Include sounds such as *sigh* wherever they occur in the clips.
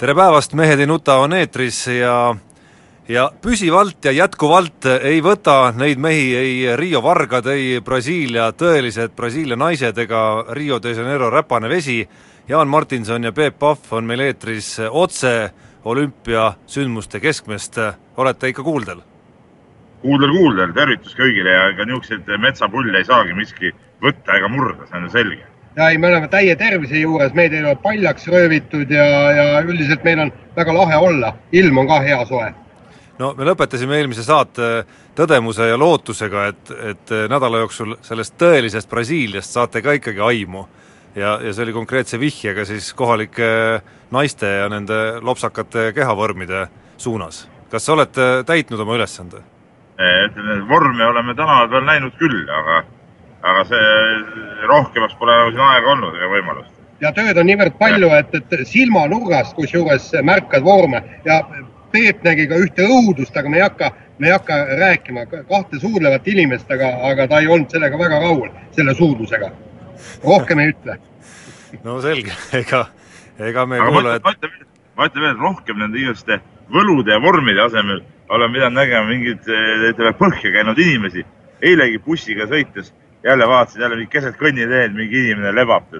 tere päevast, Mehed ei nuta on eetris ja ja püsivalt ja jätkuvalt ei võta neid mehi ei Riio vargad, ei Brasiilia tõelised Brasiilia naised ega Rio de Janeiro räpane vesi. Jaan Martinson ja Peep Pahv on meil eetris otse olümpiasündmuste keskmest, olete ikka kuuldel? kuuldel, kuuldel, tervitus kõigile ja ega niisuguseid metsapulle ei saagi miski võtta ega murda, see on ju selge ja ei, me oleme täie tervise juures, meid ei ole paljaks röövitud ja, ja üldiselt meil on väga lahe olla, ilm on ka hea soe. no me lõpetasime eelmise saate tõdemuse ja lootusega, et, et nädala jooksul sellest tõelisest Brasiiliast saate ka ikkagi aimu. ja, ja see oli konkreetse vihjega siis kohalike naiste ja nende lopsakate kehavormide suunas. kas olete täitnud oma ülesande? vorme oleme tänava peal näinud küll, aga aga see rohkemaks pole nagu siin aega olnud ega võimalust. ja tööd on niivõrd palju, et, et silmanurgast kusjuures märkad vorme ja Peep nägi ka ühte õudust, aga me ei hakka, me ei hakka rääkima kahte suudlevat inimest, aga, aga ta ei olnud sellega väga rahul, selle suudlusega. rohkem ei ütle. no selge, ega, ega me aga kuule, et ma ütlen, ma ütlen veel, rohkem nende igasuguste võlude ja vormide asemel olen pidanud nägema mingeid, ütleme, põhja käinud inimesi. eilegi bussiga sõites jälle vaatasin jälle keset kõnniteed, mingi inimene lebab.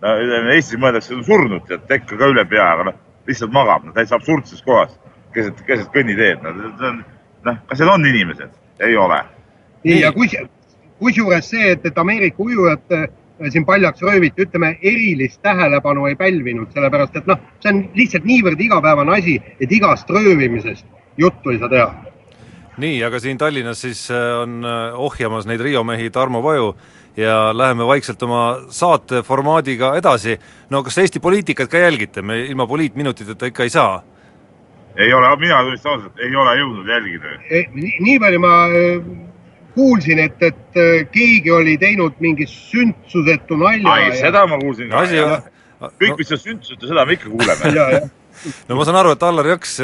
no ütleme Eestis mõeldakse surnud, tead, tekka ka üle pea, aga noh, lihtsalt magab, no täitsa absurdses kohas, keset, keset kõnniteed, no see on, noh, kas need on inimesed? ei ole. nii, ja kus, kusjuures see, et, et Ameerika ujujad äh, siin paljaks rööviti, ütleme, erilist tähelepanu ei pälvinud, sellepärast et noh, see on lihtsalt niivõrd igapäevane asi, et igast röövimisest juttu ei saa teha nii, aga siin Tallinnas siis äh, on äh, ohjamas neid Riio mehi Tarmo Paju ja läheme vaikselt oma saate formaadiga edasi. no kas Eesti poliitikat ka jälgite, me ilma poliitminutiteta ikka ei saa? ei ole, mina tunnistan ausalt, ei ole jõudnud jälgida. nii palju ma äh, kuulsin, et, et keegi oli teinud mingi sündsusetu nalja. ai, seda ma kuulsin ka. kõik, mis on sündsusetu, seda me ikka kuuleme *laughs* no ma saan aru, et Allar Jõks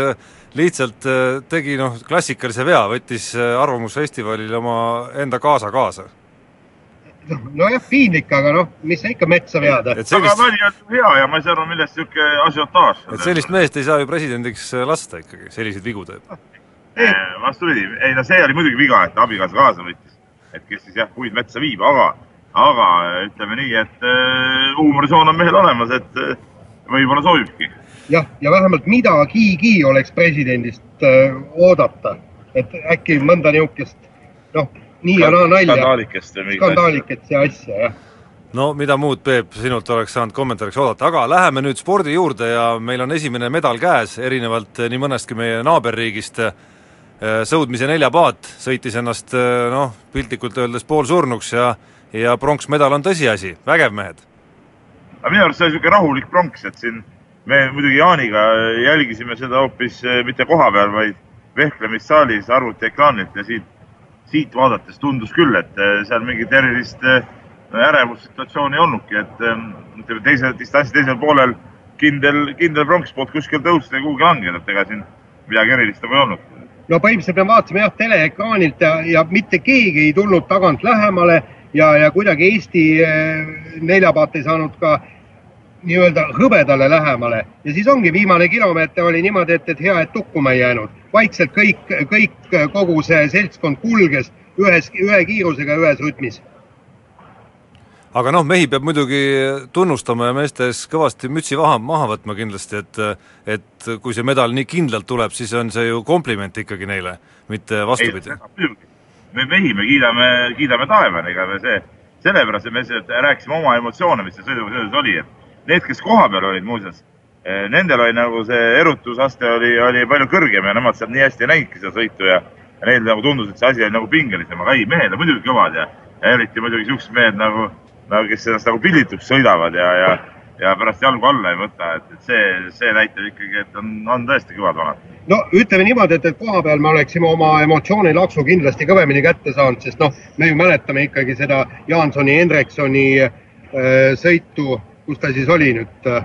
lihtsalt tegi noh, klassikalise vea, võttis Arvamusfestivalil oma enda kaasa kaasa. nojah, piinlik, aga noh, mis sa ikka metsa vead. Sellist... aga nali on hea ja ma ei saa aru, millest niisugune asiotaaž. et sellist meest ei saa ju presidendiks lasta ikkagi, selliseid vigu teeb. vastupidi, ei no see oli muidugi viga, et abikaasa kaasa võttis, et kes siis jah, puid metsa viib, aga, aga ütleme nii, et äh, huumorisoon on mehel olemas, et äh, võib-olla sobibki jah, ja vähemalt midagigi oleks presidendist äh, oodata, et äkki mõnda niisugust noh, nii ja naa nalja. skandaalikest. skandaaliket ja asja, jah no mida muud, Peep, sinult oleks saanud kommentaariks oodata, aga läheme nüüd spordi juurde ja meil on esimene medal käes, erinevalt nii mõnestki meie naaberriigist. sõudmise neljapaat sõitis ennast noh, piltlikult öeldes poolsurnuks ja, ja pronksmedal on tõsiasi, vägev mehed. aga minu arust see on niisugune rahulik pronks, et siin me muidugi Jaaniga jälgisime seda hoopis mitte koha peal, vaid vehklemissaalis arvutiekraanilt ja siit, siit vaadates tundus küll, et seal mingit erilist ärevussituatsiooni ei olnudki, et ütleme teise distantsi teisel poolel kindel, kindel pronks polnud kuskil tõusnud ega kuhugi langenud, et ega siin midagi erilist nagu ei olnud. no põhimõtteliselt me vaatasime jah teleekraanilt ja, ja mitte keegi ei tulnud tagant lähemale ja, ja kuidagi Eesti neljapaat ei saanud ka nii-öelda hõbedale lähemale ja siis ongi viimane kilomeeter oli niimoodi, et, et hea, et tukkuma ei jäänud. vaikselt kõik, kõik, kogu see seltskond kulges ühes, ühe kiirusega, ühes rütmis. aga noh, mehi peab muidugi tunnustama ja meeste ees kõvasti mütsi vaha, maha võtma kindlasti, et et kui see medal nii kindlalt tuleb, siis on see ju kompliment ikkagi neile, mitte vastupidi. me mehi me kiidame, kiidame taevani, ega me see, sellepärast me rääkisime oma emotsioone, mis see sõiduga oli, et need, kes kohapeal olid muuseas, nendel oli nagu see erutusaste oli, oli palju kõrgem ja nemad sealt nii hästi ei näinudki seda sõitu ja, ja neil nagu tundus, et see asi oli nagu pingelisem, aga ei, mehed on muidugi kõvad ja, ja eriti muidugi siuksed mehed nagu, nagu, kes ennast nagu pillituks sõidavad ja, ja, ja pärast jalgu alla ei võta, et, et see, see näitab ikkagi, et on, on tõesti kõvad vanad. no ütleme niimoodi, et, et koha peal me oleksime oma emotsioonilaksu kindlasti kõvemini kätte saanud, sest noh, me ju mäletame ikkagi seda Jaansoni, Hendriksoni äh, sõitu, kus ta siis oli nüüd äh,,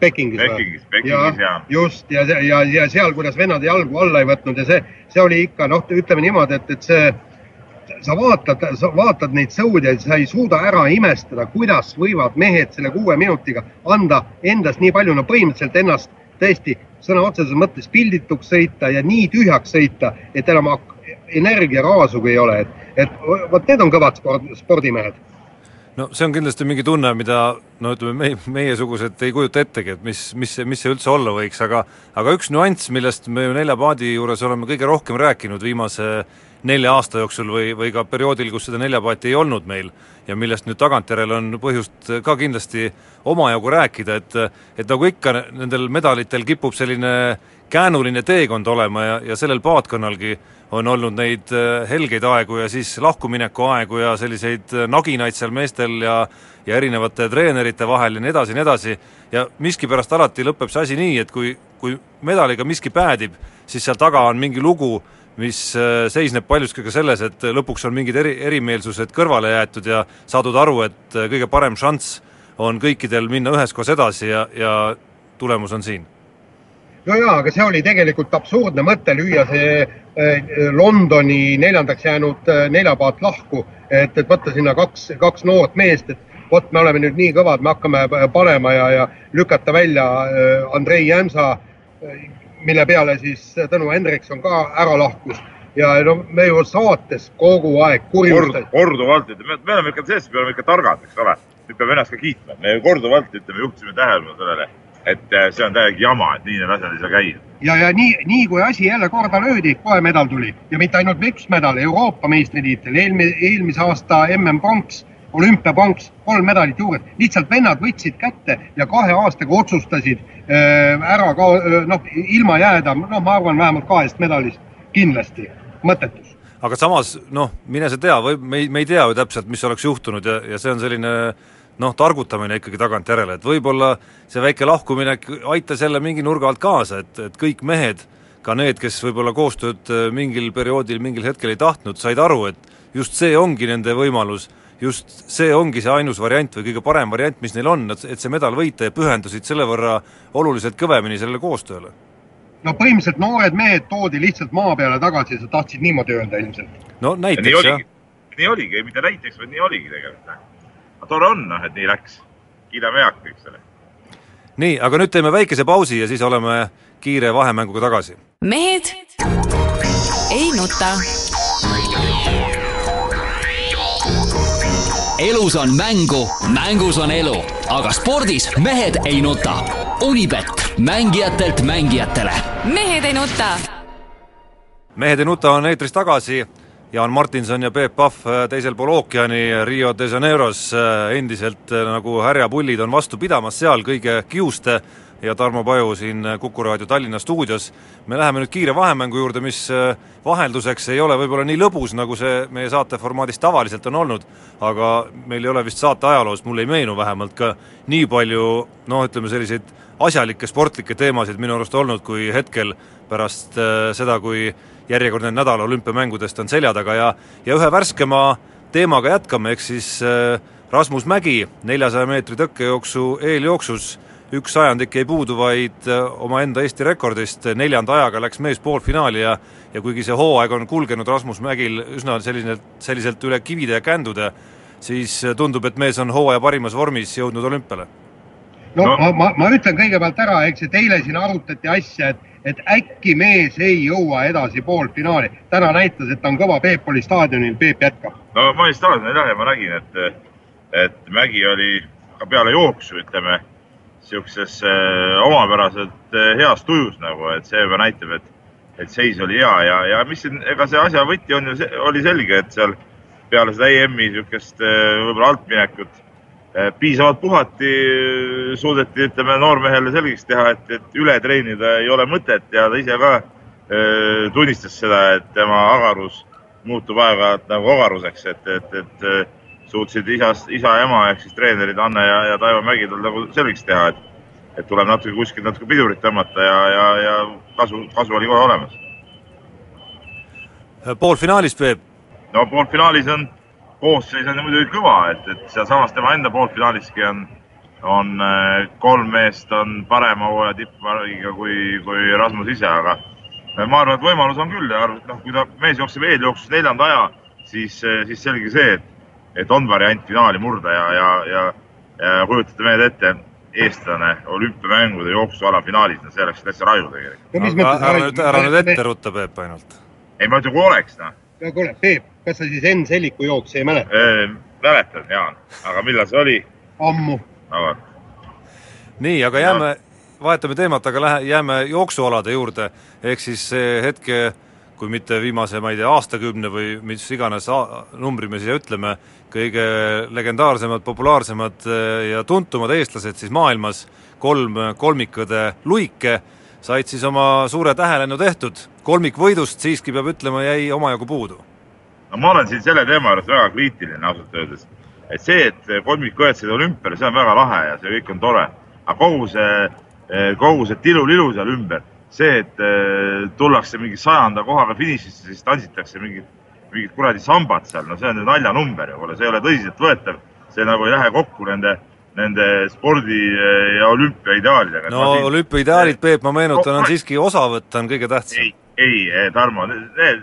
Pekingis? Pekingis, Pekingis ja just ja, ja, ja seal, kuidas vennad jalgu alla ei võtnud ja see, see oli ikka noh, ütleme niimoodi, et, et see, sa vaatad, sa vaatad neid sõudjaid, sa ei suuda ära imestada, kuidas võivad mehed selle kuue minutiga anda endast nii palju, no põhimõtteliselt ennast tõesti sõna otseses mõttes pildituks sõita ja nii tühjaks sõita, et enam energiaraasugi ei ole, et, et vot need on kõvad sport, spordimehed no see on kindlasti mingi tunne, mida no ütleme, meie, meiesugused ei kujuta ettegi, et mis, mis mis see üldse olla võiks, aga aga üks nüanss, millest me ju Nelja Paadi juures oleme kõige rohkem rääkinud viimase nelja aasta jooksul või, või ka perioodil, kus seda neljapaati ei olnud meil ja millest nüüd tagantjärele on põhjust ka kindlasti omajagu rääkida, et et nagu ikka nendel medalitel kipub selline käänuline teekond olema ja, ja sellel paatkonnalgi on olnud neid äh, helgeid aegu ja siis lahkumineku aegu ja selliseid äh, naginaid seal meestel ja ja erinevate treenerite vahel ja nii edasi ja nii edasi, ja miskipärast alati lõpeb see asi nii, et kui, kui medaliga miski päädib, siis seal taga on mingi lugu, mis äh, seisneb paljuski ka selles, et lõpuks on mingid eri, erimeelsused kõrvale jäetud ja saadud aru, et kõige parem šanss on kõikidel minna üheskoos edasi ja, ja tulemus on siin no jaa, aga see oli tegelikult absurdne mõte lüüa see äh, Londoni neljandaks jäänud äh, neljapaat lahku, et, et võtta sinna kaks, kaks noort meest, et vot me oleme nüüd nii kõvad, me hakkame panema ja, ja lükata välja Andrei Jämsa, mille peale siis Tõnu Hendrikson ka ära lahkus ja no me ju saates kogu aeg kurjustasime. korduvalt ütleme, me oleme ikka selles, me oleme ikka targad, eks ole. nüüd peab ennast ka kiitma, me korduvalt ütleme, juhtisime tähelepanu sellele, et äh, see on täiega jama, et nii need asjad ei saa käia. ja, ja nii, nii kui asi jälle korda löödi, kohe medal tuli ja mitte ainult üks medal, Euroopa meistritiitel, eelmine, eelmise aasta MM-pronks, olümpiapronks, kolm medalit juures, lihtsalt vennad võtsid kätte ja kahe aastaga otsustasid äh, ära ka äh, noh, ilma jääda, noh, ma arvan vähemalt kahest medalist kindlasti, mõttetus. aga samas noh, mine sa tea, või me ei, me ei tea ju täpselt, mis oleks juhtunud ja, ja see on selline noh, targutamine ikkagi tagantjärele, et võib-olla see väike lahkuminek aitas jälle mingi nurga alt kaasa, et, et kõik mehed, ka need, kes võib-olla koostööd mingil perioodil, mingil hetkel ei tahtnud, said aru, et just see ongi nende võimalus, just see ongi see ainus variant või kõige parem variant, mis neil on, et, et see medal võita ja pühendusid selle võrra oluliselt kõvemini sellele koostööle no põhimõtteliselt noored mehed toodi lihtsalt maa peale tagasi, sa tahtsid niimoodi öelda ilmselt. no nii näiteks jah oligi, nii oligi, mitte näiteks, vaid nii oligi tegelikult. Tore on noh, et nii läks. kiidame heaks, eks ole. nii, aga nüüd teeme väikese pausi ja siis oleme kiire vahemänguga tagasi mehed ei nuta. elus on mängu, mängus on elu, aga spordis mehed ei nuta. Unibet, mängijatelt mängijatele mehed ei nuta. mehed ei nuta on eetris tagasi, Jaan Martinson ja Peep Pahv teisel pool ookeani Rio de Janeiros endiselt nagu härjapullid on vastu pidamas seal kõige kiuste ja Tarmo Paju siin Kuku raadio Tallinna stuudios. me läheme nüüd kiire vahemängu juurde, mis vahelduseks ei ole võib-olla nii lõbus, nagu see meie saate formaadis tavaliselt on olnud, aga meil ei ole vist saate ajaloos, mulle ei meenu vähemalt ka nii palju noh, ütleme selliseid asjalikke sportlikke teemasid minu arust olnud, kui hetkel pärast äh, seda, kui järjekordne nädal olümpiamängudest on selja taga ja ja ühe värskema teemaga jätkame, ehk siis äh, Rasmus Mägi neljasaja meetri tõkkejooksu eeljooksus. Üks sajandik jäi puudu vaid äh, omaenda Eesti rekordist, neljanda ajaga läks mees poolfinaali ja ja kuigi see hooaeg on kulgenud Rasmus Mägil üsna selline, selliselt üle kivide ja kändude, siis tundub, et mees on hooaja parimas vormis jõudnud olümpiale no, No. ma, ma, ma ütlen kõigepealt ära, eks, et eile siin arutati asja, et, et äkki mees ei jõua edasi poolfinaali. täna näitas, et ta on kõva, Peep oli staadionil, Peep jätkab. no ma olin staadionil jah ja ma nägin, et, et Mägi oli ka peale jooksu, ütleme, niisuguses äh, omapäraselt äh, heas tujus nagu, et see juba näitab, et, et seis oli hea ja, ja mis siin, ega see asja võti on ju, oli selge, et seal peale seda EM-i niisugust äh, võib-olla altminekut piisavalt puhati, suudeti, ütleme noormehele selgeks teha, et, et üle treenida ei ole mõtet ja ta ise ka äh, tunnistas seda, et tema agarus muutub aeg-ajalt nagu ogaruseks, et, et, et suutsid isast, isa ja ema ehk siis treenerid Anne ja, ja Taivo Mägi tal nagu selgeks teha, et et tuleb natuke kuskilt natuke pidurit tõmmata ja, ja, ja kasu, kasu oli kohe olemas. poolfinaalis, Peep? no poolfinaalis on, koosseis on muidugi kõva, et, et sealsamas tema enda poolfinaaliski on, on äh, kolm meest on parema hooaja tippmargiga kui, kui Rasmus ise, aga ma arvan, et võimalus on küll ja noh, kui ta, mees jookseb eeljooksus neljanda aja, siis, siis selge see, et, et on variant finaali murda ja, ja, ja, ja kujutate meelde ette, eestlane olümpiamängude jooksuala finaalis, no see oleks täitsa raju tegelikult. ära nüüd, ära nüüd ette rutta, Peep, ainult. ei, ma ütlen, kui oleks, noh. No kuule, Peep, kas sa siis Enn Selliku jooksu ei mäleta? mäletan, Jaan, aga millal see oli? ammu. no vot. nii, aga jääme vahetame teemat, aga lähe, jääme jooksualade juurde, ehk siis see hetke, kui mitte viimase, ma ei tea, aastakümne või mis iganes numbri me siia ütleme, kõige legendaarsemad, populaarsemad eh, ja tuntumad eestlased siis maailmas, kolm kolmikõde luike, said siis oma suure tähelennu tehtud, kolmikvõidust siiski peab ütlema, jäi omajagu puudu. no ma olen siin selle teema juures väga kriitiline ausalt öeldes. et see, et kolmikõed said olümpiale, see on väga lahe ja see kõik on tore, aga kogu see Eh, kogu see tilulilu seal ümber, see, et eh, tullakse mingi sajanda kohaga finišisse, siis tantsitakse mingit, mingit kuradi sambat seal, no see on naljanumber ju, see ei ole tõsiseltvõetav. see nagu ei lähe kokku nende, nende spordi eh, ja olümpia ideaalidega. no siin... olümpia ideaalid, Peep, ma meenutan, on siiski osavõtt on kõige tähtsam. ei, ei, Tarmo,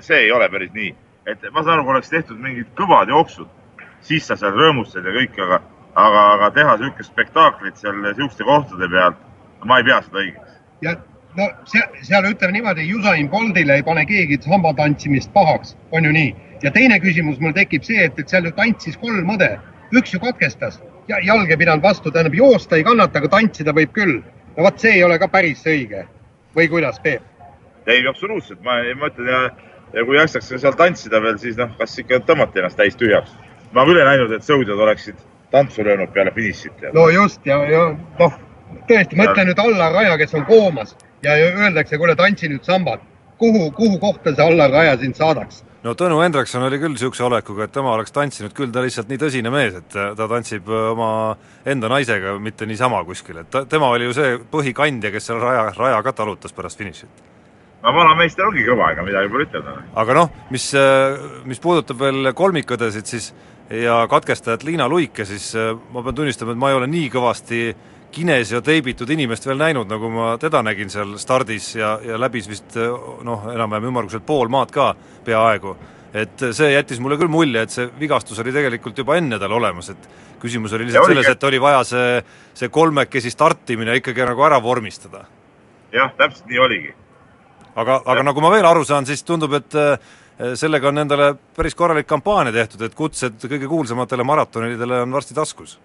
see ei ole päris nii. et ma saan aru, kui oleks tehtud mingid kõvad jooksud, siis sa seal rõõmustad ja kõik, aga, aga, aga teha niisugust spektaaklit seal niisuguste kohtade pealt ma ei pea seda õigeks. ja no seal, seal ütleme niimoodi, Usain Boltile ei pane keegi samba tantsimist pahaks, on ju nii. ja teine küsimus mul tekib see, et, et seal ju tantsis kolm õde, üks ju katkestas ja jalg ei pidanud vastu, tähendab joosta ei kannata, aga tantsida võib küll. no vot, see ei ole ka päris õige või kuidas, Peep? ei, absoluutselt, ma, ma ütlen ja, ja kui jaksaks seal tantsida veel, siis noh, kas ikka tõmmati ennast täis tühjaks. ma küll ei näinud, et sõudjad oleksid tantsu löönud peale finišit. no just ja, ja noh tõesti, mõtle nüüd Allar Raja, kes on koomas ja öeldakse, kuule, tantsi nüüd sambat. kuhu, kuhu kohta see Allar Raja sind saadaks? No Tõnu Hendrikson oli küll niisuguse olekuga, et tema oleks tantsinud küll, ta lihtsalt nii tõsine mees, et ta tantsib äh, oma enda naisega, mitte niisama kuskil, et ta, tema oli ju see põhikandja, kes seal raja, raja ka talutas pärast finišit. no vanameister ongi kõva, ega midagi pole ütelda. aga noh, mis, äh, mis puudutab veel kolmikõdesid, siis ja katkestajat Liina Luike, siis äh, ma pean tunnistama, et ma ei ole nii kõvasti äh, kines ja teibitud inimest veel näinud, nagu ma teda nägin seal stardis ja, ja läbis vist noh, enam-vähem ümmarguselt pool maad ka peaaegu. et see jättis mulle küll mulje, et see vigastus oli tegelikult juba enne tal olemas, et küsimus oli lihtsalt selles, et oli vaja see, see kolmekesi startimine ikkagi nagu ära vormistada. jah, täpselt nii oligi. aga, aga nagu ma veel aru saan, siis tundub, et eh, sellega on endale päris korralik kampaania tehtud, et kutsed kõige kuulsamatele maratonidele on varsti taskus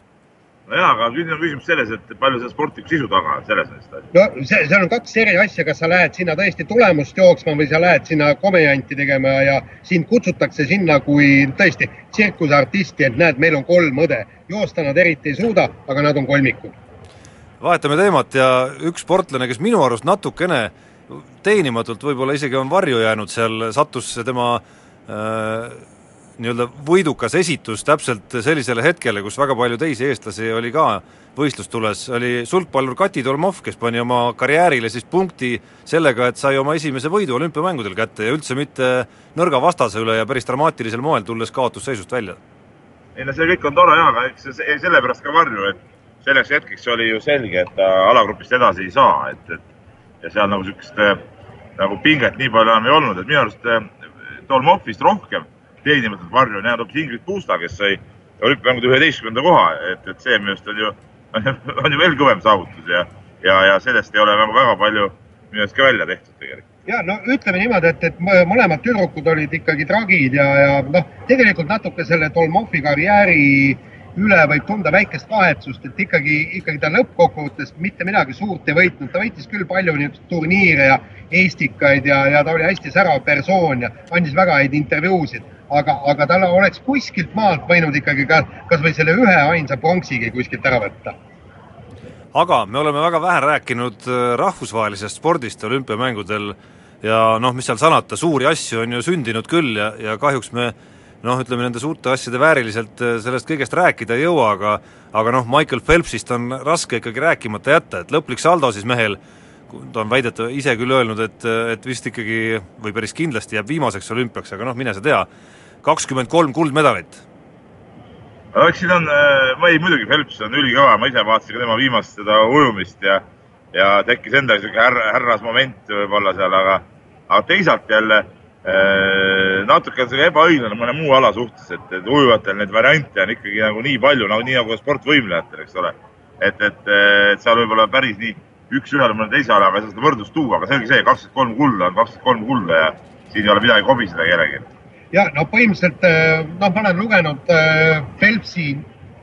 nojaa, aga nüüd on küsimus selles, et palju seda sportlikku sisu taga on, selles on seda. no see, seal on kaks eri asja, kas sa lähed sinna tõesti tulemust jooksma või sa lähed sinna komedianti tegema ja sind kutsutakse sinna kui tõesti tsirkuseartisti, et näed, meil on kolm õde. joosta nad eriti ei suuda, aga nad on kolmikud. vahetame teemat ja üks sportlane, kes minu arust natukene teenimatult võib-olla isegi on varju jäänud seal, sattus tema äh, nii-öelda võidukas esitus täpselt sellisele hetkele, kus väga palju teisi eestlasi oli ka võistlustules, oli sulgpallur Kati Tolmov, kes pani oma karjäärile siis punkti sellega, et sai oma esimese võidu olümpiamängudel kätte ja üldse mitte nõrga vastase üle ja päris dramaatilisel moel, tulles kaotusseisust välja. ei no see kõik on tore jaa, aga eks see sellepärast ka varju, et selleks hetkeks oli ju selge, et ta alagrupist edasi ei saa, et, et ja seal nagu niisugust nagu pinget nii palju enam ei olnud, et minu arust Tolmovist rohkem teenimatult varju on jäänud hoopis Ingrid Puusta, kes sai olümpiamängude üheteistkümnenda koha, et, et see minu arust on ju, *laughs* on ju veel kõvem saavutus ja, ja, ja sellest ei ole nagu väga palju minu arust ka välja tehtud tegelikult. ja no ütleme niimoodi, et, et mõlemad tüdrukud olid ikkagi tragid ja, ja noh, tegelikult natuke selle Tolmovi karjääri üle võib tunda väikest kahetsust, et ikkagi, ikkagi ta lõppkokkuvõttes mitte midagi suurt ei võitnud, ta võitis küll palju niisuguseid turniire ja Eestikaid ja, ja ta oli hästi särav persoon ja andis väga häid intervjuusid aga, aga tal oleks kuskilt maalt võinud ikkagi ka kasvõi selle ühe ainsa pronksigi kuskilt ära võtta. aga me oleme väga vähe rääkinud äh, rahvusvahelisest spordist olümpiamängudel ja noh, mis seal salata, suuri asju on ju sündinud küll ja, ja kahjuks me noh, ütleme nende suurte asjade vääriliselt äh, sellest kõigest rääkida ei jõua, aga aga noh, Michael Phelpsist on raske ikkagi rääkimata jätta, et lõplik saldo siis mehel ta on väidetav ise küll öelnud, et, et vist ikkagi või päris kindlasti jääb viimaseks olümpiaks, aga noh, mine sa tea, kakskümmend kolm kuldmedalit. eks siin on, äh, ma ei, muidugi Phelps on ülikõva, ma ise vaatasin ka tema viimast seda ujumist ja ja tekkis endal niisugune härra, härrasmoment võib-olla seal, aga, aga teisalt jälle äh, natuke on see ebaõiglane mõne muu ala suhtes, et, et ujuvatel neid variante on ikkagi nagu nii palju, nagu nii nagu sportvõimlejatel, eks ole. et, et, et seal võib-olla päris nii üks-ühele mõne teise alaga ei saa seda võrdlust tuua, aga selge see, kakskümmend kolm kulda on kakskümmend kolm kulda ja siin ei ole midagi kobiseda kellelgi. Ja no põhimõtteliselt noh, ma olen lugenud äh, Phelpsi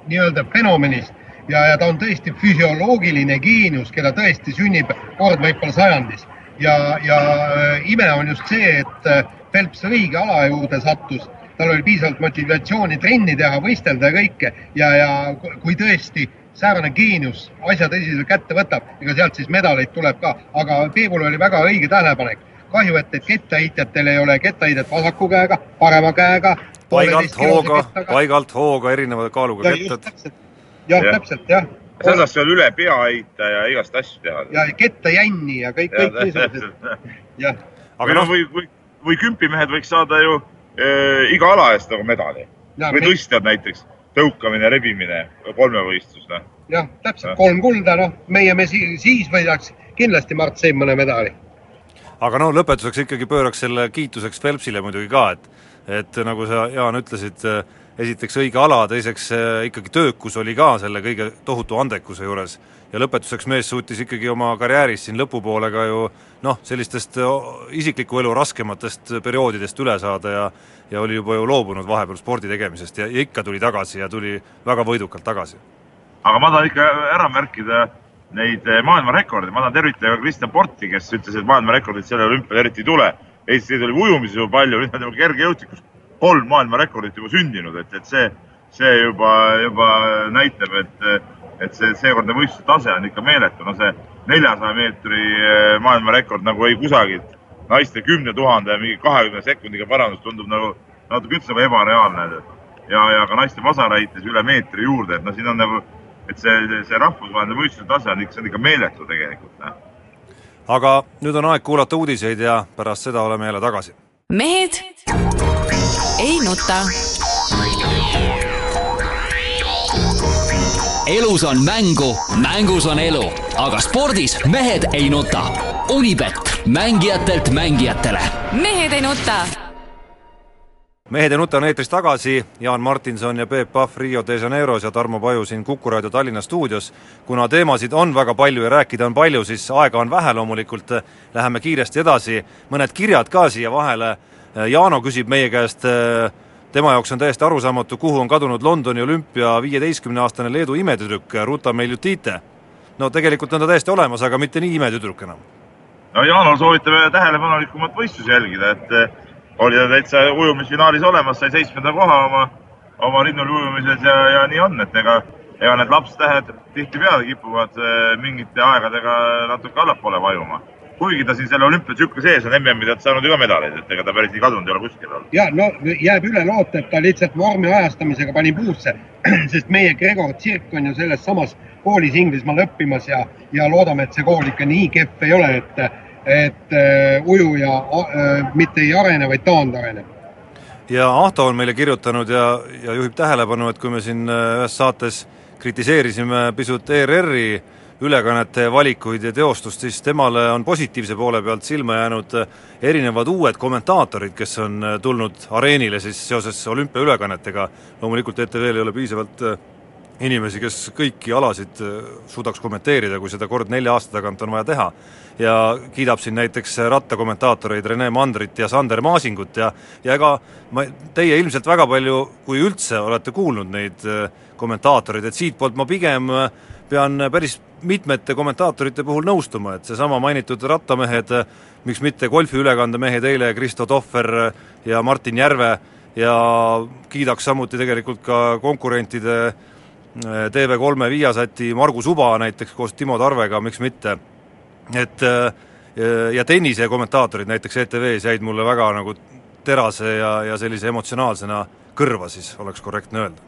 nii-öelda fenomenist ja, ja ta on tõesti füsioloogiline geenius, keda tõesti sünnib kord võib-olla sajandis. Ja, ja äh, ime on just see, et Phelps õige ala juurde sattus, tal oli piisavalt motivatsiooni trenni teha, võistelda ja kõike. Ja, ja kui tõesti säärane geenius asja tõsiselt kätte võtab, ega sealt siis medaleid tuleb ka, aga Peebul oli väga õige tähelepanek. Kahju, et, et kettaheitjatel ei ole kettaheidet vasaku käega, parema käega. paigalt hooga, paigalt hooga erineva kaaluga kettad. jah ja., täpselt jah. sedasi seal üle pea heita ja igast asju teha. ja ketta jänni ja kõik, kõik niisugused, jah. aga noh, või, või, või kümpimehed võiks saada ju äh, iga ala eest nagu medali. või tõstjad näiteks tõukamine, rebimine, kolmevõistlus, noh. jah, täpselt, kolm kulda, noh, meie me siis, siis võidaks kindlasti Mart Seim mõne medali. Aga no lõpetuseks ikkagi pööraks selle kiituseks Phelpsile muidugi ka, et et nagu sa, Jaan, ütlesid, esiteks õige ala, teiseks ikkagi töökus oli ka selle kõige tohutu andekuse juures ja lõpetuseks mees suutis ikkagi oma karjääris siin lõpupoole ka ju noh, sellistest isikliku elu raskematest perioodidest üle saada ja ja oli juba ju loobunud vahepeal spordi tegemisest ja, ja ikka tuli tagasi ja tuli väga võidukalt tagasi. aga ma tahan ikka ära märkida neid eh, maailmarekordi, ma tahan tervitada Kristjan Porti, kes ütles, et maailmarekordit sellel olümpial eriti ei tule. Eestis oli ujumises juba palju, nüüd on kergejõustikus kolm maailmarekordit juba sündinud, et, et see, see juba, juba näitab, et et see seekordne võistluse tase on ikka meeletu, no see neljasaja meetri eh, maailmarekord nagu ei kusagilt, naiste kümne tuhande mingi kahekümne sekundiga parandus tundub nagu natuke üldse ebareaalne. ja, ja ka naiste vasaraites üle meetri juurde, et noh, siin on nagu, et see, see, rahvusvaheline võistluse tase on ikka, see on ikka meeletu tegelikult. Noh. aga nüüd on aeg kuulata uudiseid ja pärast seda oleme jälle tagasi. mehed ei nuta elus on mängu, mängus on elu, aga spordis mehed ei nuta. Unibet, mängijatelt mängijatele. mehed ei nuta. Mehed ei nuta on eetris tagasi, Jaan Martinson ja Peep Pahv Rio de Janeiros ja Tarmo Paju siin Kuku raadio Tallinna stuudios. kuna teemasid on väga palju ja rääkida on palju, siis aega on vähe loomulikult, läheme kiiresti edasi, mõned kirjad ka siia vahele, Jaano küsib meie käest tema jaoks on täiesti arusaamatu, kuhu on kadunud Londoni olümpia viieteistkümneaastane Leedu imetüdruk Ruta Meljutite. no tegelikult on ta täiesti olemas, aga mitte nii imetüdruk enam. no Jaanol soovitame tähelepanelikumat võistlusi jälgida, et oli ta täitsa ujumisfinaalis olemas, sai seitsmenda koha oma, oma linnul ujumises ja, ja nii on, et ega, ega need lapstähed tihtipeale kipuvad eh, mingite aegadega natuke allapoole vajuma kuigi ta siin selle olümpiatsükli sees on MM-idelt saanud ju ka medaleid, et ega ta päris nii kadunud ei ole kuskil olnud. ja no jääb üle loota, et ta lihtsalt vormi ajastamisega pani puusse, *clears throat* sest meie Gregor Tsirk on ju selles samas koolis Inglismaal õppimas ja, ja loodame, et see kool ikka nii kehv ei ole, et, et uh, ujuja uh, mitte ei arene, vaid taandareneb ja Ahto on meile kirjutanud ja, ja juhib tähelepanu, et kui me siin äh, ühes saates kritiseerisime pisut ERR-i äh, ülekannete valikuid ja teostust, siis temale on positiivse poole pealt silma jäänud äh, erinevad uued kommentaatorid, kes on äh, tulnud areenile siis seoses olümpiaülekannetega, loomulikult ETV-l ei ole piisavalt äh, inimesi, kes kõiki alasid suudaks kommenteerida, kui seda kord nelja aasta tagant on vaja teha. Ja kiidab siin näiteks rattakommentaatoreid Rene Mandrit ja Sander Maasingut ja ja ega ma, teie ilmselt väga palju, kui üldse, olete kuulnud neid kommentaatoreid, et siitpoolt ma pigem pean päris mitmete kommentaatorite puhul nõustuma, et seesama mainitud rattamehed, miks mitte golfiülekandemehed eile, Kristo Tohver ja Martin Järve, ja kiidaks samuti tegelikult ka konkurentide eh, TV3 Viasati Margus Uba näiteks koos Timo Tarvega, miks mitte. Et eh, ja tennise kommentaatorid näiteks ETV-s jäid mulle väga nagu terase ja, ja sellise emotsionaalsena kõrva siis, oleks korrektne öelda.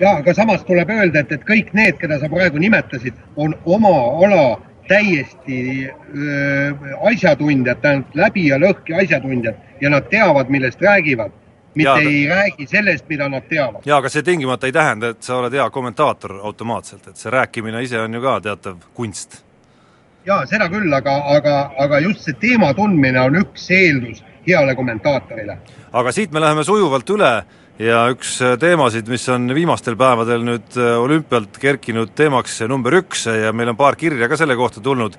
ja aga samas tuleb öelda, et, et kõik need, keda sa praegu nimetasid, on oma ala täiesti öö, asjatundjad, tähendab läbi ja lõhki asjatundjad ja nad teavad, millest räägivad, mitte Jaa, ja, ei räägi sellest, mida nad teavad. jaa, aga see tingimata ei tähenda, et sa oled hea kommentaator automaatselt, et see rääkimine ise on ju ka teatav kunst. Ja seda küll, aga, aga, aga just see teema tundmine on üks eeldus heale kommentaatorile. aga siit me läheme sujuvalt üle ja üks teemasid, mis on viimastel päevadel nüüd olümpialt kerkinud teemaks number üks ja meil on paar kirja ka selle kohta tulnud,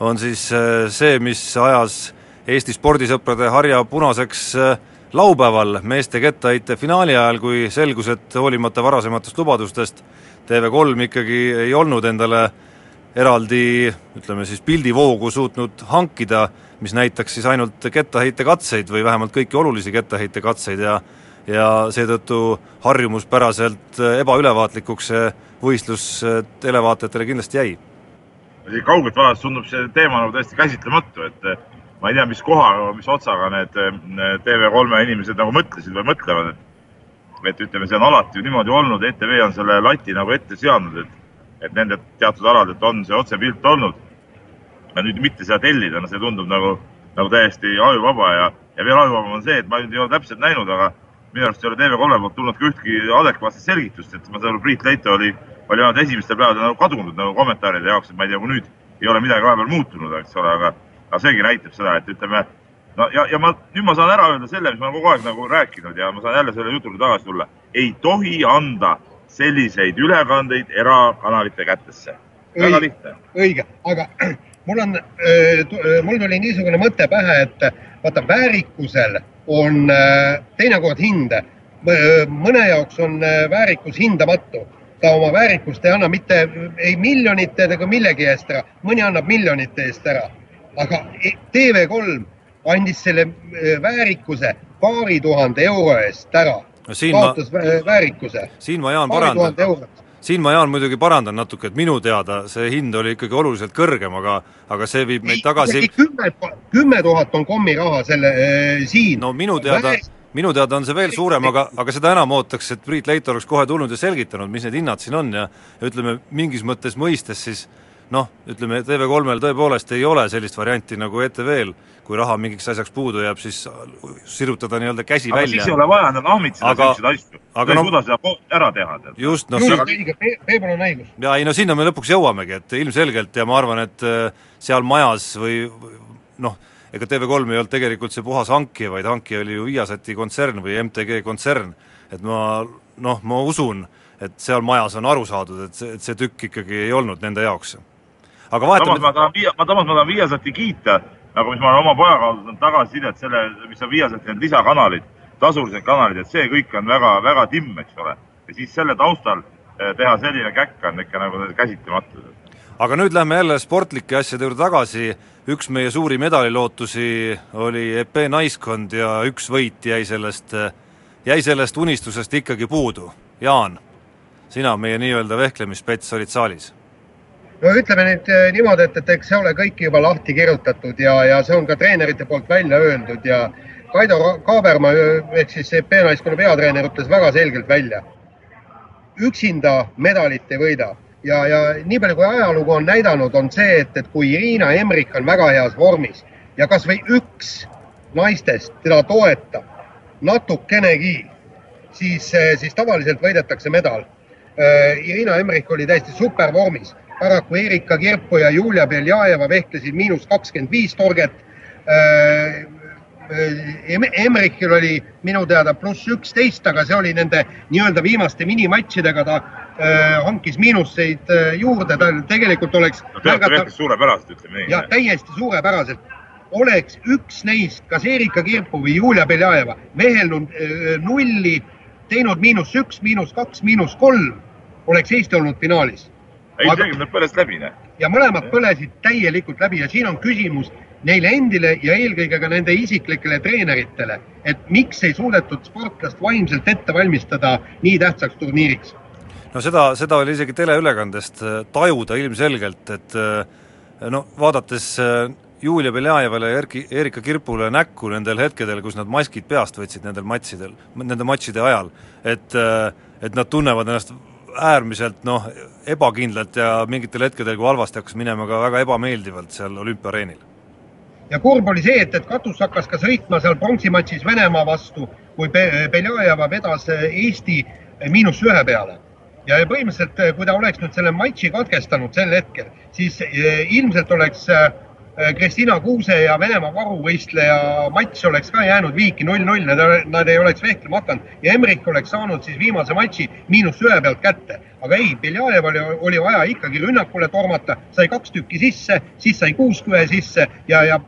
on siis äh, see, mis ajas Eesti spordisõprade harja punaseks äh, laupäeval meeste kettaheite finaali ajal, kui selgus, et hoolimata varasematest lubadustest TV3 ikkagi ei olnud endale eraldi ütleme siis pildivoogu suutnud hankida, mis näitaks siis ainult kettaheitekatseid või vähemalt kõiki olulisi kettaheitekatseid ja ja seetõttu harjumuspäraselt ebaülevaatlikuks see võistlus televaatajatele kindlasti jäi. kaugelt vaadates tundub see teema nagu täiesti käsitlematu, et eh, ma ei tea, mis koha, mis otsaga need eh, TV3 inimesed nagu mõtlesid või mõtlevad, et et ütleme, see on alati niimoodi olnud, ETV on selle lati nagu ette seadnud, et et nende teatud aladelt on see otsepilt olnud. ja nüüd mitte seda tellida, no see tundub nagu, nagu täiesti ajuvaba ja, ja veel ajuvabam on see, et ma nüüd ei ole täpselt näinud, aga minu arust ei ole TV3 poolt tulnud ka ühtki adekvaatset selgitust, et ma saan aru, Priit Leito oli, oli ainult esimestel päevadel nagu kadunud nagu kommentaaride jaoks, et ma ei tea, kui nüüd ei ole midagi vahepeal muutunud, eks ole, aga, aga seegi näitab seda, et ütleme, no ja, ja ma nüüd ma saan ära öelda selle, mis ma olen kogu aeg nagu rääkinud ja ma saan jälle selle jutule tagasi tulla. ei tohi anda selliseid ülekandeid erakanalite kätesse. väga lihtne. õige, aga *clears throat* mul on, mul tuli niisugune mõte pähe, et vaata, väärikusel on äh, teinekord hinde. mõne jaoks on äh, väärikus hindamatu. ta oma väärikust ei anna mitte ei miljonite ega millegi eest ära, mõni annab miljonite eest ära. aga e- TV3 andis selle äh, väärikuse paari tuhande euro eest ära. Siin ma- kaotas vä- väärikuse. siin ma, Jaan, parandan siin ma, Jaan, muidugi parandan natuke, et minu teada see hind oli ikkagi oluliselt kõrgem, aga aga see viib meid tagasi kümme, kümme tuhat on kommiraha selle äh, siin. no minu teada Väär-, minu teada on see veel suurem, aga, aga seda enam ootaks, et Priit Leito oleks kohe tulnud ja selgitanud, mis need hinnad siin on ja ja ütleme, mingis mõttes mõistes siis noh, ütleme TV3-l tõepoolest ei ole sellist varianti nagu ETV-l, kui raha mingiks asjaks puudu jääb, siis sirutada nii-öelda käsi aga siis ei välja. ole vaja endale ahmitseda Aga- selliseid asju. aga ta ei no- suuda seda ära teha, tead. just, noh, Peepul on õigus. ja ei no sinna me lõpuks jõuamegi, et ilmselgelt ja ma arvan, et äh, seal majas või noh, ega TV3 ei olnud tegelikult see puhas hankija, vaid hankija oli ju Viasati kontsern või MTG kontsern. et ma noh, ma usun, et seal majas on aru saadud, et see, et see tükk ikkagi ei olnud nende jaoks. aga samas vahetame ma tahan Viia-, ma samas ma tahan Viasati kiita, nagu mis ma olen oma pojaga saanud tagasisidet selle, mis on Viasati need lisakanalid, tasulised kanalid, et see kõik on väga, väga timm, eks ole. ja siis selle taustal eh, teha selline käkk on ikka nagu käsitamatu. aga nüüd lähme jälle sportlike asjade juurde tagasi, üks meie suuri medalilootusi oli EP naiskond ja üks võit jäi sellest, jäi sellest unistusest ikkagi puudu. Jaan, sina, meie nii-öelda vehklemisspets, olid saalis no ütleme nüüd eh, niimoodi, et, et eks see ole kõik juba lahti kirjutatud ja, ja see on ka treenerite poolt välja öeldud ja Kaido Ka- Kaaberma ehk siis B-naiskonna peatreener ütles väga selgelt välja. üksinda medalit ei võida ja, ja nii palju kui ajalugu on näidanud, on see, et, et kui Irina Emrik on väga heas vormis ja kasvõi üks naistest teda toetab natukenegi, siis, siis tavaliselt võidetakse medal. Irina Emrik oli täiesti supervormis, paraku Erika Kirpu ja Julia Beljajeva vehklesid miinus kakskümmend viis torget. Emrikil oli minu teada pluss üksteist, aga see oli nende nii-öelda viimaste minimatšidega, ta äh, hankis miinuseid äh, juurde, ta tegelikult oleks Peatreener tehti suurepäraselt, ütleme nii ja. täiesti suurepäraselt. oleks üks neist, kas Erika Kirpu või Julia Beljajeva vehelnud öö, nulli, teinud miinus üks, miinus kaks, miinus kolm, oleks Eesti olnud finaalis. ei, Aga- see nad põles läbi, noh. ja mõlemad põlesid täielikult läbi ja siin on küsimus neile endile ja eelkõige ka nende isiklikele treeneritele, et miks ei suudetud sportlast vaimselt ette valmistada nii tähtsaks turniiriks no seda, seda oli isegi teleülekandest äh, tajuda ilmselgelt, et äh, no vaadates äh, Julia Beljajevale ja Erki, Erika Kirpule näkku nendel hetkedel, kus nad maskid peast võtsid nendel matšidel, nende matšide ajal, et et nad tunnevad ennast äärmiselt noh, ebakindlalt ja mingitel hetkedel, kui halvasti hakkas minema, ka väga ebameeldivalt seal olümpiareenil. ja kurb oli see, et, et katus hakkas ka sõitma seal pronksimatšis Venemaa vastu, kui Beljajeva vedas Eesti miinus ühe peale ja põhimõtteliselt, kui ta oleks nüüd selle matši katkestanud sel hetkel, siis eh, ilmselt oleks Kristina Kuuse ja Venemaa varuvõistleja matš oleks ka jäänud viiki null-null, nad, nad ei oleks vehklema hakanud ja Emrik oleks saanud siis viimase matši miinus ühe pealt kätte. aga ei, Beljajev oli, oli vaja ikkagi rünnakule tormata, sai kaks tükki sisse, siis sai kuuskühe sisse ja, ja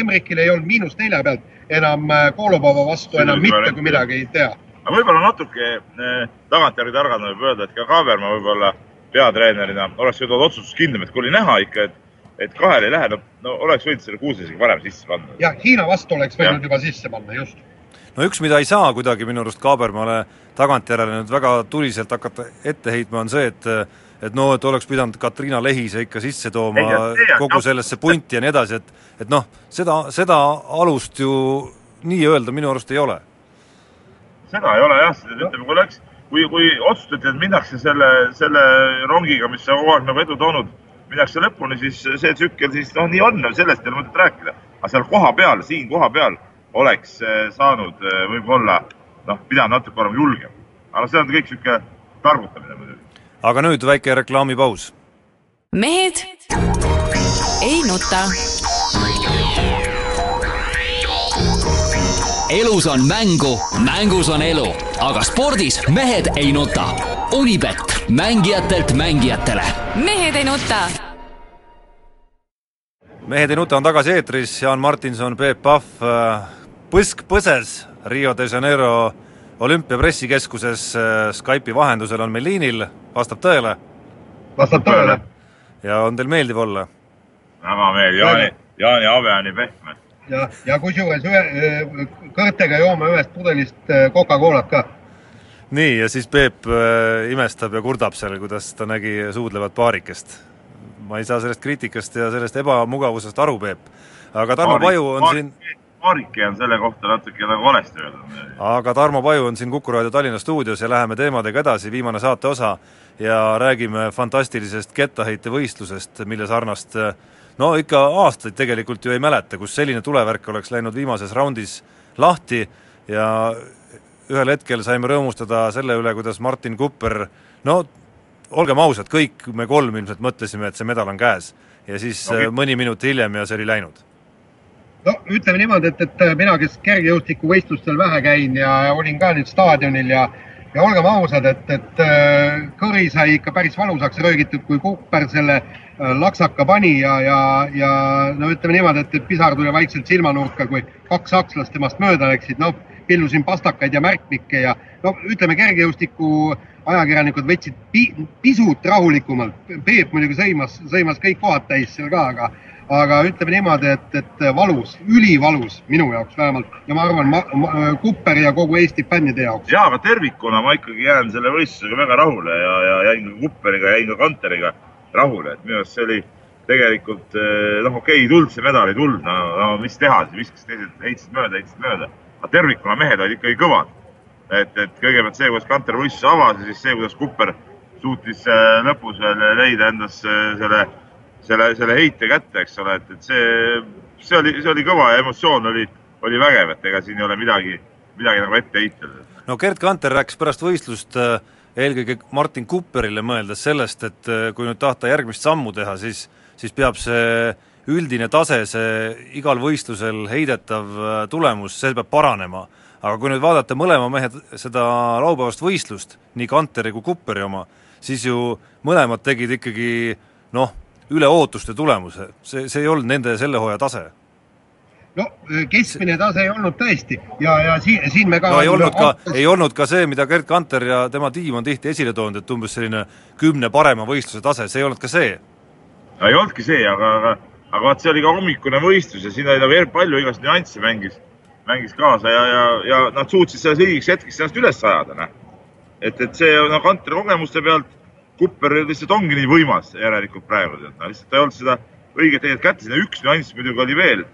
Emrikil ei olnud miinus nelja pealt enam äh, Kolobova vastu enam mitte kui midagi ei tea. aga võib-olla natuke eh, tagantjärgi targana võib öelda, et ka Kaaberma võib-olla peatreenerina oleks võinud otsustuskindlam, et kui oli näha ikka, et et kahele ei lähe, no, no oleks võinud selle kuuse isegi varem sisse panna. jah, Hiina vastu oleks võinud ja. juba sisse panna, just. no üks, mida ei saa kuidagi minu arust Kaabermaale tagantjärele nüüd väga tuliselt hakata ette heitma, on see, et et no, et oleks pidanud Katriina Lehise ikka sisse tooma ei, kogu sellesse punti ja nii edasi, et et noh, seda, seda alust ju nii-öelda minu arust ei ole. seda ei ole jah, ütleme, kui läks, kui, kui otsustati, et minnakse selle, selle rongiga, mis on kogu aeg nagu edu toonud minnakse lõpuni, siis see tsükkel siis noh, nii on, sellest ei ole mõtet rääkida. aga seal kohapeal, siin kohapeal oleks eh, saanud eh, võib-olla noh, pidanud natuke olema julgem. aga see on kõik niisugune targutamine muidugi. aga nüüd väike reklaamipaus. mehed ei nuta. elus on mängu, mängus on elu, aga spordis mehed ei nuta. Unibet mängijatelt mängijatele. mehed ei nuta. mehed ei nuta on tagasi eetris, Jaan Martinson, Peep Pahv, äh, põsk põses Rio de Janeiro olümpiapressikeskuses äh, Skype'i vahendusel on meil liinil, vastab tõele? vastab tõele. ja on teil meeldiv olla? väga meeldiv, Jaani, Jaani habe on nii pehme. ja, ja kusjuures ühe, kõrtega joome ühest pudelist äh, Coca-Colat ka nii, ja siis Peep äh, imestab ja kurdab seal, kuidas ta nägi suudlevat paarikest. ma ei saa sellest kriitikast ja sellest ebamugavusest aru, Peep. aga Tarmo Paju on paarik, siin paarike on selle kohta natuke nagu valesti öeldud. aga Tarmo Paju on siin Kuku raadio Tallinna stuudios ja läheme teemadega edasi, viimane saate osa, ja räägime fantastilisest kettaheitevõistlusest, mille sarnast no ikka aastaid tegelikult ju ei mäleta, kus selline tulevärk oleks läinud viimases raundis lahti ja ühel hetkel saime rõõmustada selle üle, kuidas Martin Kupper no olgem ausad, kõik me kolm ilmselt mõtlesime, et see medal on käes. ja siis no, äh, mõni minut hiljem ja see oli läinud. no ütleme niimoodi, et, et mina, kes kergejõustikuvõistlustel vähe käin ja olin ka nüüd staadionil ja ja olgem ausad, et, et äh, kõri sai ikka päris valusaks röögitud, kui Kupper selle äh, laksaka pani ja, ja, ja no ütleme niimoodi, et pisar tuli vaikselt silmanurka, kui kaks sakslast temast mööda läksid, noh pillusin pastakaid ja märkmikke ja no ütleme, kergejõustiku ajakirjanikud võtsid pi pisut rahulikumalt. Peep muidugi sõimas, sõimas kõik kohad täis seal ka, aga, aga ütleme niimoodi, et, et valus, ülivalus minu jaoks vähemalt ja ma arvan Kupperi ja kogu Eesti fännide jaoks. ja, aga tervikuna ma ikkagi jään selle võistlusega väga rahule ja, ja jäin ka Kupperiga, jäin ka Kanteriga rahule, et minu arust see oli tegelikult eh, noh, okei okay,, ei tulnud see medal, ei tulnud, no, mis teha viskasid teised, heitsid mööda, heitsid mööda aga tervikuna mehed olid ikkagi kõvad. et, et kõigepealt see, kuidas Kanter võistluse avas ja siis see, kuidas Kupper suutis äh, lõpus veel leida endas äh, selle, selle, selle heite kätte, eks ole, et, et see, see oli, see oli kõva ja emotsioon oli, oli vägev, et ega siin ei ole midagi, midagi nagu ette heitel. no Gerd Kanter rääkis pärast võistlust äh, eelkõige Martin Kupperile mõeldes sellest, et kui nüüd tahta järgmist sammu teha, siis, siis peab see üldine tase, see igal võistlusel heidetav äh, tulemus, see peab paranema. aga kui nüüd vaadata mõlema mehe seda laupäevast võistlust, nii Kanteri kui Kupperi oma, siis ju mõlemad tegid ikkagi noh, üle ootuste tulemuse, see, see ei olnud nende selle hooaja tase no keskmine tase ei olnud tõesti ja, ja siin, siin me ka no ei olnud ka, ei olnud ka see, mida Gerd Kanter ja tema tiim on tihti esile toonud, et umbes selline kümne parema võistluse tase, see ei olnud ka see. ei olnudki see, aga, aga aga vaat see oli ka hommikune võistlus ja siin oli nagu palju igast nüansse mängis, mängis kaasa ja, ja, ja nad suutsid selles õigeks hetkeks ennast üles ajada, noh. et, et see no Kantri kogemuste pealt Kupper lihtsalt ongi nii võimas järelikult praegu, no lihtsalt ta ei olnud seda õiget tegelikult kätte. sinna üks nüanss muidugi oli veel,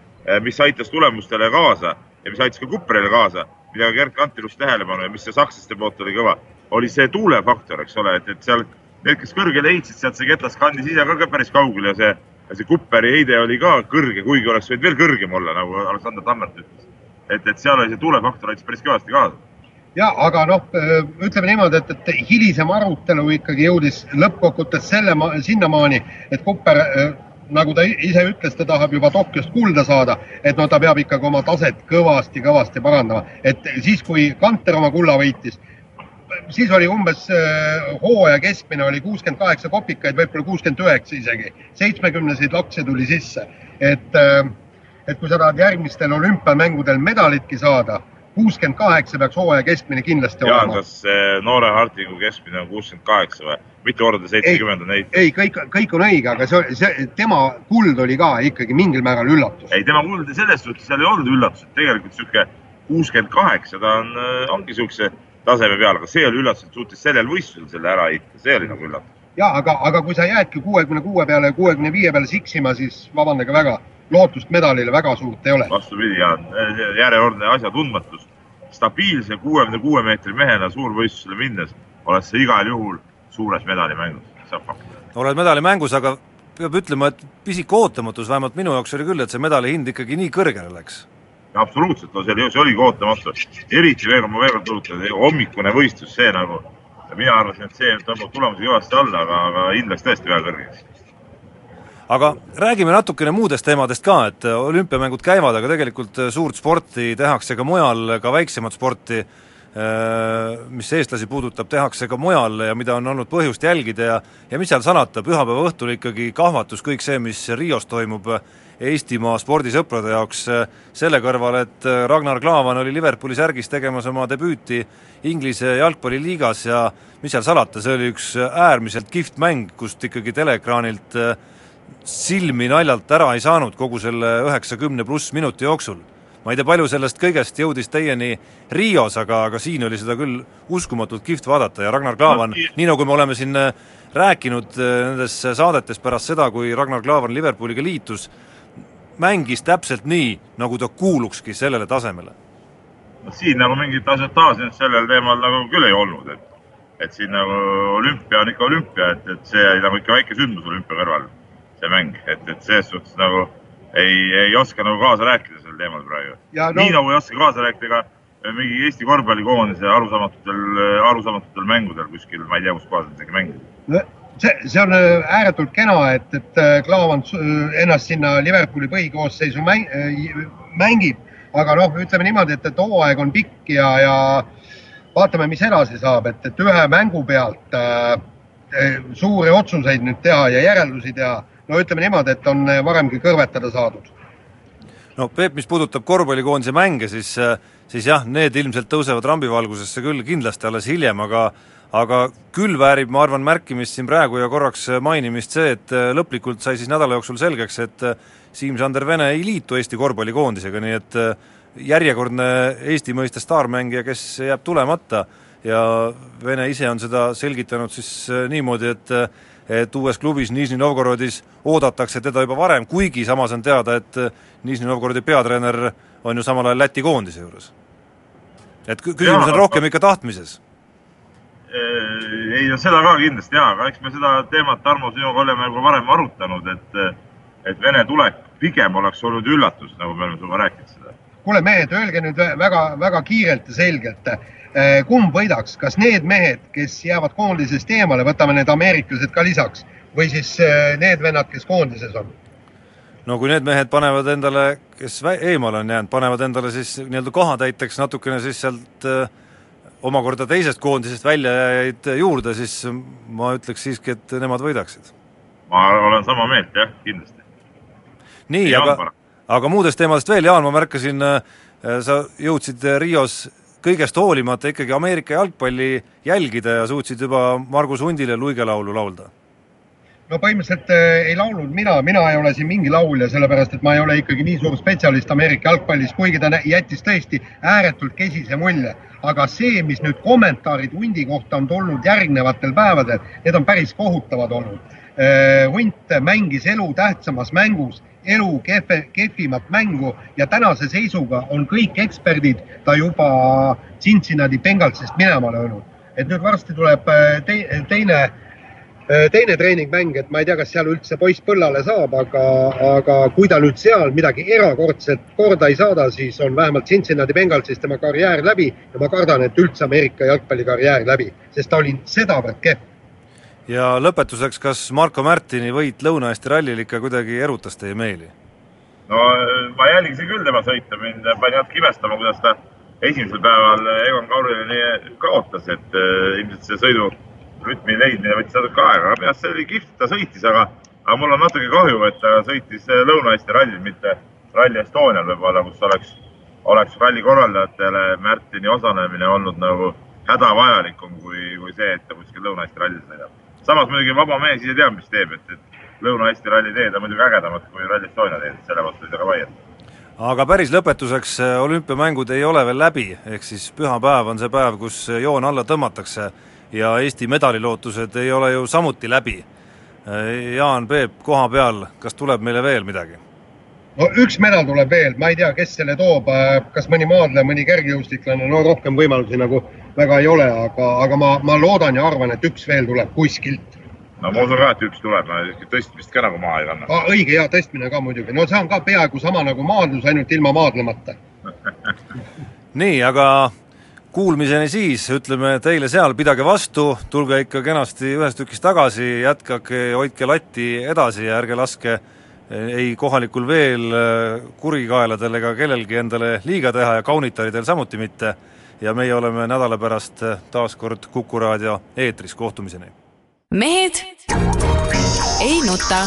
mis aitas tulemustele kaasa ja mis aitas ka Kuprile kaasa, mida ka Gerd Kanter just tähelepanu ja mis sakslaste poolt oli kõva, oli see tuulefaktor, eks ole, et, et seal need, kes kõrgele heitsid, sealt see ketas kandis ise ka päris kaugele ja see, see Kupperi heide oli ka kõrge, kuigi oleks võinud veel kõrgem olla, nagu Aleksander Tammert ütles. et, et seal oli see tuulefaktor aitas päris kõvasti kaasa ja aga noh, ütleme niimoodi, et, et hilisem arutelu ikkagi jõudis lõppkokkuvõttes selle, sinnamaani, et Kupper nagu ta ise ütles, ta tahab juba Tokyost kulda saada, et no ta peab ikkagi oma taset kõvasti-kõvasti parandama, et siis, kui Kanter oma kulla võitis, siis oli umbes äh, hooaja keskmine oli kuuskümmend kaheksa kopikaid, võib-olla kuuskümmend üheksa isegi, seitsmekümneseid lakse tuli sisse, et, äh, et kui sa tahad järgmistel olümpiamängudel medalitki saada kuuskümmend kaheksa peaks hooaja keskmine kindlasti Jaan, olema. kas noore Hartingu keskmine on kuuskümmend kaheksa või? mitu korda seitsekümmend on neid? ei, kõik, kõik on õige, aga see, see, tema kuld oli ka ikkagi mingil määral üllatus. ei, tema kuld selles suhtes seal ei olnud üllatus, et tegelikult sihuke kuuskümmend kaheksa, ta on, äh, ongi siukse taseme peal, aga see oli üllatus, et suutis sellel võistlusel selle ära heita, see oli nagu üllatus. ja aga, aga kui sa jäädki kuuekümne kuue peale ja kuuekümne viie peale siksima, siis vabandage väga lootust medalile väga suurt ei ole. vastupidi, Jaan, järjekordne asjatundmatus. stabiilse kuuekümne kuue meetri mehena suurvõistlusele minnes oled sa igal juhul suures medalimängus, see on fakt. oled medalimängus, aga peab ütlema, et pisik ootamatus vähemalt minu jaoks oli küll, et see medali hind ikkagi nii kõrgele läks. Absoluutselt, no see see oligi ootamatu. eriti veel, ma veel kord rõhutan, hommikune võistlus, see nagu, mina arvasin, et see tõmbab tulemusi kõvasti alla, aga, aga hind läks tõesti väga kõrgeks aga räägime natukene muudest teemadest ka, et olümpiamängud käivad, aga tegelikult suurt sporti tehakse ka mujal, ka väiksemat sporti, mis eestlasi puudutab, tehakse ka mujal ja mida on olnud põhjust jälgida ja ja mis seal salata, pühapäeva õhtul ikkagi kahvatus kõik see, mis Rios toimub Eestimaa spordisõprade jaoks, selle kõrval, et Ragnar Klavan oli Liverpooli särgis tegemas oma debüüti Inglise jalgpalliliigas ja mis seal salata, see oli üks äärmiselt kihvt mäng, kust ikkagi teleekraanilt äh, silmi naljalt ära ei saanud kogu selle üheksakümne pluss minuti jooksul. ma ei tea, palju sellest kõigest jõudis teieni Rios, aga, aga siin oli seda küll uskumatult kihvt vaadata ja Ragnar Klavan no,, nii nagu me oleme siin äh, rääkinud äh, nendes saadetes pärast seda, kui Ragnar Klavan Liverpooliga liitus, mängis täpselt nii, nagu ta kuulukski sellele tasemele. no siin nagu mingit asiotaaži sellel teemal nagu küll ei olnud, et et siin nagu olümpia on ikka olümpia, et, et see oli nagu ikka väike sündmus olümpia kõrval see mäng, et, et selles suhtes nagu ei, ei oska nagu kaasa rääkida sel teemal praegu. No... nii nagu ei oska kaasa rääkida ka mingi Eesti korvpallikoondise arusaamatutel, arusaamatutel mängudel kuskil, ma ei tea, kus kohas nad isegi mängisid no see, see on äh, ääretult kena, et, et äh, Klaavan ennast sinna Liverpooli põhikoosseisu mäng, äh, mängib, aga noh, ütleme niimoodi, et, et hooaeg on pikk ja, ja vaatame, mis edasi saab, et, et ühe mängu pealt äh, suuri otsuseid nüüd teha ja järeldusi teha. No ütleme niimoodi, et on varemgi kõrvetada saadud. no Peep, mis puudutab korvpallikoondise mänge, siis, siis jah, need ilmselt tõusevad rambivalgusesse küll kindlasti alles hiljem, aga aga küll väärib, ma arvan, märkimist siin praegu ja korraks mainimist see, et lõplikult sai siis nädala jooksul selgeks, et Siim-Sander Vene ei liitu Eesti korvpallikoondisega, nii et järjekordne Eesti mõiste staarmängija, kes jääb tulemata ja Vene ise on seda selgitanud siis niimoodi, et et uues klubis Nižni Novgorodis oodatakse teda juba varem, kuigi samas on teada, et Nižni Novgorodi peatreener on ju samal ajal Läti koondise juures. et küsimus on rohkem ikka tahtmises. Ei no seda ka kindlasti jaa, aga eks me seda teemat, Tarmo, sinuga oleme juba varem arutanud, et et Vene tulek pigem oleks olnud üllatus, nagu me oleme sinuga rääkinud seda. kuule mehed, öelge nüüd väga, väga kiirelt ja selgelt, Eh, kumb võidaks, kas need mehed, kes jäävad koondisest eemale, võtame need ameeriklased ka lisaks, või siis eh, need vennad, kes koondises on? no kui need mehed panevad endale, kes eemale on jäänud, panevad endale siis nii-öelda kohatäiteks natukene siis sealt äh, omakorda teisest koondisest väljajajaid juurde, siis ma ütleks siiski, et nemad võidaksid. ma olen sama meelt, jah, kindlasti. nii, aga, aga muudest teemadest veel, Jaan, ma märkasin äh,, sa jõudsid Rios kõigest hoolimata ikkagi Ameerika jalgpalli jälgida ja suutsid juba Margus Hundile luigelaulu laulda? No põhimõtteliselt äh, ei laulnud mina, mina ei ole siin mingi laulja, sellepärast et ma ei ole ikkagi nii suur spetsialist Ameerika jalgpallis, kuigi ta jättis tõesti ääretult kesise mulje. aga see, mis nüüd kommentaarid hundi kohta on tulnud järgnevatel päevadel, need on päris kohutavad olnud. hunt mängis elu tähtsamas mängus elu kehve, kehvimat mängu ja tänase seisuga on kõik eksperdid ta juba Cincinnati Bengalsist minema löönud. et nüüd varsti tuleb te, teine teine treeningmäng, et ma ei tea, kas seal üldse poiss põllale saab, aga, aga kui ta nüüd seal midagi erakordset korda ei saada, siis on vähemalt Cincinnati Bengalsis tema karjäär läbi ja ma kardan, et üldse Ameerika jalgpallikarjäär läbi, sest ta oli sedavõrd kehv. ja lõpetuseks, kas Marko Märtini võit Lõuna-Eesti rallil ikka kuidagi erutas teie meeli? no ma jälgisin küll tema sõitu, mind pani natuke imestama, kuidas ta esimesel päeval Egon Kaurile nii kaotas, et äh, ilmselt see sõidu rütmi leidmine võttis natuke aega, aga see oli kihvt, ta sõitis, aga, aga mul on natuke kahju, et ta sõitis Lõuna-Eesti rallil, mitte Rally Estonial võib-olla, kus oleks, oleks ralli korraldajatele Märtini osalemine olnud nagu hädavajalikum kui, kui see, et ta kuskil Lõuna-Eesti rallis sõidab. samas muidugi vaba mees ise teab, mis teeb, et, et Lõuna-Eesti ralli teed on muidugi ägedamad kui Rally Estonia teed, selle vastu ei saa ka vaielda. Aga päris lõpetuseks, olümpiamängud ei ole veel läbi, ehk siis pühapäev on see päev, kus joon alla tõmmatakse ja Eesti medalilootused ei ole ju samuti läbi. Jaan Peep koha peal, kas tuleb meile veel midagi? no üks medal tuleb veel, ma ei tea, kes selle toob, kas mõni maadleja, mõni kergejõustiklane, no rohkem võimalusi nagu väga ei ole, aga, aga ma, ma loodan ja arvan, et üks veel tuleb kuskilt. no ma usun ka, et üks tuleb, tõstmist ka nagu maha ei kanna. õige ja tõstmine ka muidugi, no see on ka peaaegu sama nagu maadlus, ainult ilma maadlemata *laughs* nii, aga Kuulmiseni siis, ütleme teile seal, pidage vastu, tulge ikka kenasti ühest tükist tagasi, jätkake, hoidke latti edasi ja ärge laske eh, ei kohalikul veel eh, kurikaeladel ega kellelgi endale liiga teha ja kaunitaridel samuti mitte. ja meie oleme nädala pärast eh, taas kord Kuku raadio eetris, kohtumiseni! mehed ei nuta